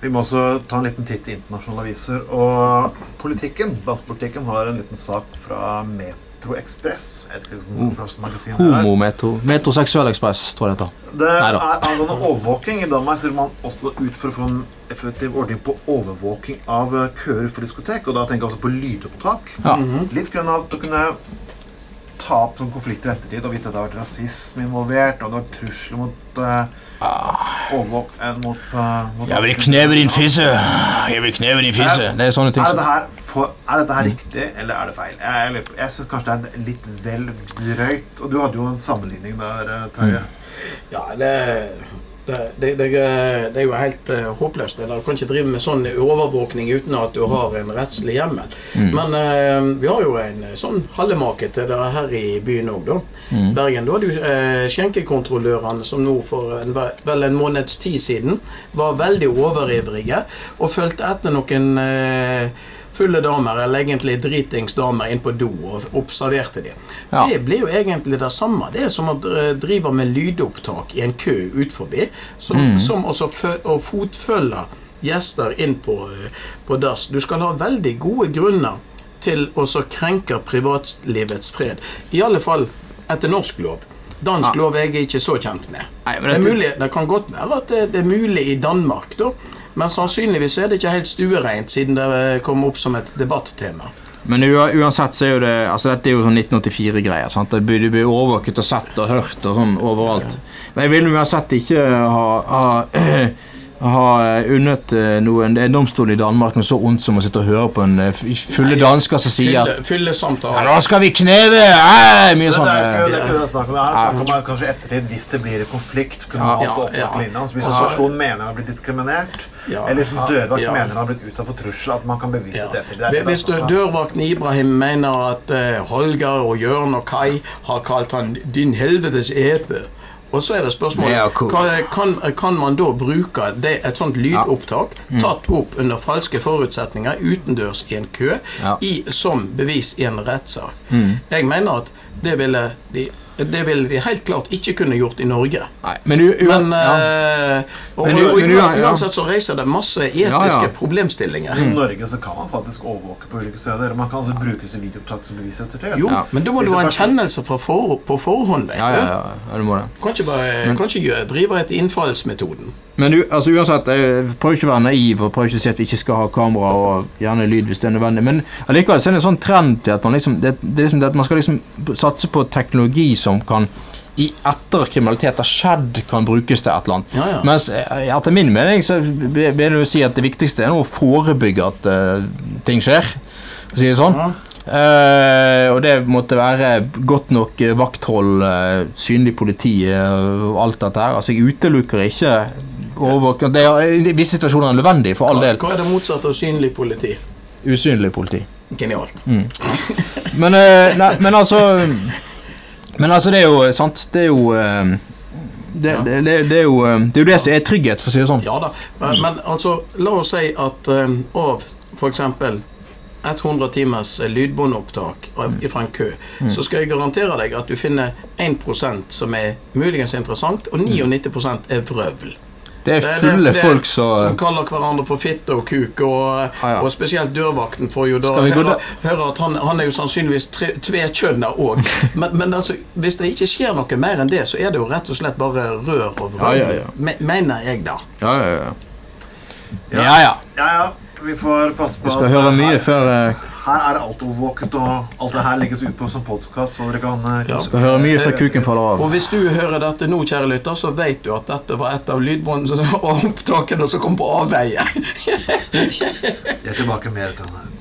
Vi må også ta en liten titt i internasjonale aviser. Og politikken, dansepolitikken har en liten sak fra Metro Ekspress. Mm. hvilket magasin det er. Homo metro, Metroseksuell ekspress, tror jeg det heter. Det er angående overvåking. I Danmark ser man også ut for å få en effektiv ordning på overvåking av køer for diskotek. Og da tenker jeg også på lydopptak. Ja. Litt grunn av at du kunne ta opp sånne konflikter i ettertid og vite at det har vært rasisme involvert, og det har vært trusler mot uh, overvåk... Uh, mot, uh, mot Jeg vil kneve din fisse! Jeg vil kneve din fisse! Det er sånne ting Er som dette her, for, er dette her riktig, eller er det feil? Jeg, jeg, syns kanskje det er litt vel drøyt. Og du hadde jo en sammenligning der, Tøye. Mm. Ja, det, det, det, det, er jo helt uh, håpløst. Du kan ikke drive med sånn overvåkning uten at du har en rettslig hjemmel. Men uh, vi har jo en eh, sånn hallemake til det her i byen òg, da. Bergen. Da hadde jo uh, skjenkekontrollørene som nå for en, vel en måneds tid siden var veldig overivrige og fulgte etter noen eh, fulle damer, eller egentlig dritings damer, inn på do og observerte dem. Ja. Det blir jo egentlig det samme. Det er som å drive med lydopptak i en kø ut forbi, som, som også å fotfølge gjester inn på, eh, på dass. Du skal ha veldig gode grunner til å krenke privatlivets fred. I alle fall etter norsk lov. Dansk Ja. lov er jeg ikke så kjent med. Nei, men det, er mulig, det kan godt være at det, det er mulig i Danmark, da. Men sannsynligvis er det ikke helt stuereint, siden det eh, kom opp som et debattema. Men uansett så er jo det Altså dette er jo sånn 1984-greier. sant? Det blir, det blir overvåket og sett og hørt og sånn overalt. Men jeg vil uansett ikke ha, ha, ha unnet noen Det en domstol i Danmark noe så ondt som å sitte og høre på en eh, fulle dansker som sier at Fylle, fyllesamtale. ja, 'Nå skal vi kneve!' Æ, mye Det sånn er ikke eh, det, er ikke det snakk om. Det er snakk om at kanskje ettertid, hvis det blir en konflikt, kunne Ja, opp på linja. Hvis en Altså- mener han har blitt diskriminert, Ja, eller hvis en dørvakt ja. mener han har blitt utsatt for trussel, at man kan bevise Ja. det ettertid. Er Hvis dørvakten Ibrahim mener at eh, Holger og Jørn og Kai har kalt han 'din helvetes epe', og så er det spørsmålet Ja, cool. kan, kan man da bruke det, et sånt lydopptak ja. tatt opp under falske forutsetninger utendørs i en kø i, som bevis i en rettssak? Mm. Jeg mener at det ville de det ville de helt klart ikke kunne gjort i Norge. Nei, men, Men, ja. eh, og, Men og, men ja. uansett så reiser det masse etiske Ja, ja. problemstillinger. I Norge så kan man faktisk overvåke på ulike steder. Man kan altså bruke seg videoopptak som bevis ettertid. Jo, Ja. men da må du ha en kjennelse for, på forhånd. Vet ja, ja, du. ja, du må det. Kan ikke, bare, kan ikke gjøre, drive etter innfallsmetoden. Men altså uansett, jeg prøver ikke å være naiv og prøver ikke å si at vi ikke skal ha kamera og gjerne lyd hvis det er nødvendig. Men allikevel så er det en sånn trend til at man liksom, det, det er liksom det at man skal liksom satse på teknologi som kan i etter kriminalitet har skjedd, kan brukes til et eller annet. Ja, ja. Mens eh, etter min mening så vil jeg si at det viktigste er å forebygge at uh, ting skjer. For å si det sånn. Ja. Uh, og det måtte være godt nok vakthold, uh, synlig politi og alt dette her. Altså, jeg utelukker ikke overvåking. Det er i visse situasjoner nødvendig, for all del. hva er det motsatte av synlig politi? Usynlig politi. Genialt. Men, eh, nei, men altså Men altså, det er jo sant Det er jo det, det, det, det, det er jo eh, Det er jo det som er trygghet, for å si det sånn. Ja da. Men, men altså, la oss si at um, av f.eks. 100 timers eh, lydbåndopptak av- fra en kø, så skal jeg garantere deg at du finner 1 som er muligens interessant, og 99 er vrøvl. Det er Det er fulle det- det- folk som Som kaller hverandre for fitte og kuk, og, Ah, ja. og spesielt dørvakten får jo da høre, høre at han, han er jo sannsynligvis tvekjønna òg. Men, men altså, hvis det ikke skjer noe mer enn det, så er det jo rett og slett bare rør og vrøvl. Ja, ja, ja. Me- Mener jeg, da. Ja, ja, ja. Ja, ja. Ja, ja. Vi får passe på Vi skal høre mye før eh, her er alt overvåket, og alt det her legges ut på som podkast, så dere kan eh, Ja. Skal høre mye før kuken faller av. Og hvis du hører dette nå, kjære lytter, så vet du at dette var et av lydbåndene og opptakene som kom på avveie. Jeg er tilbake med denne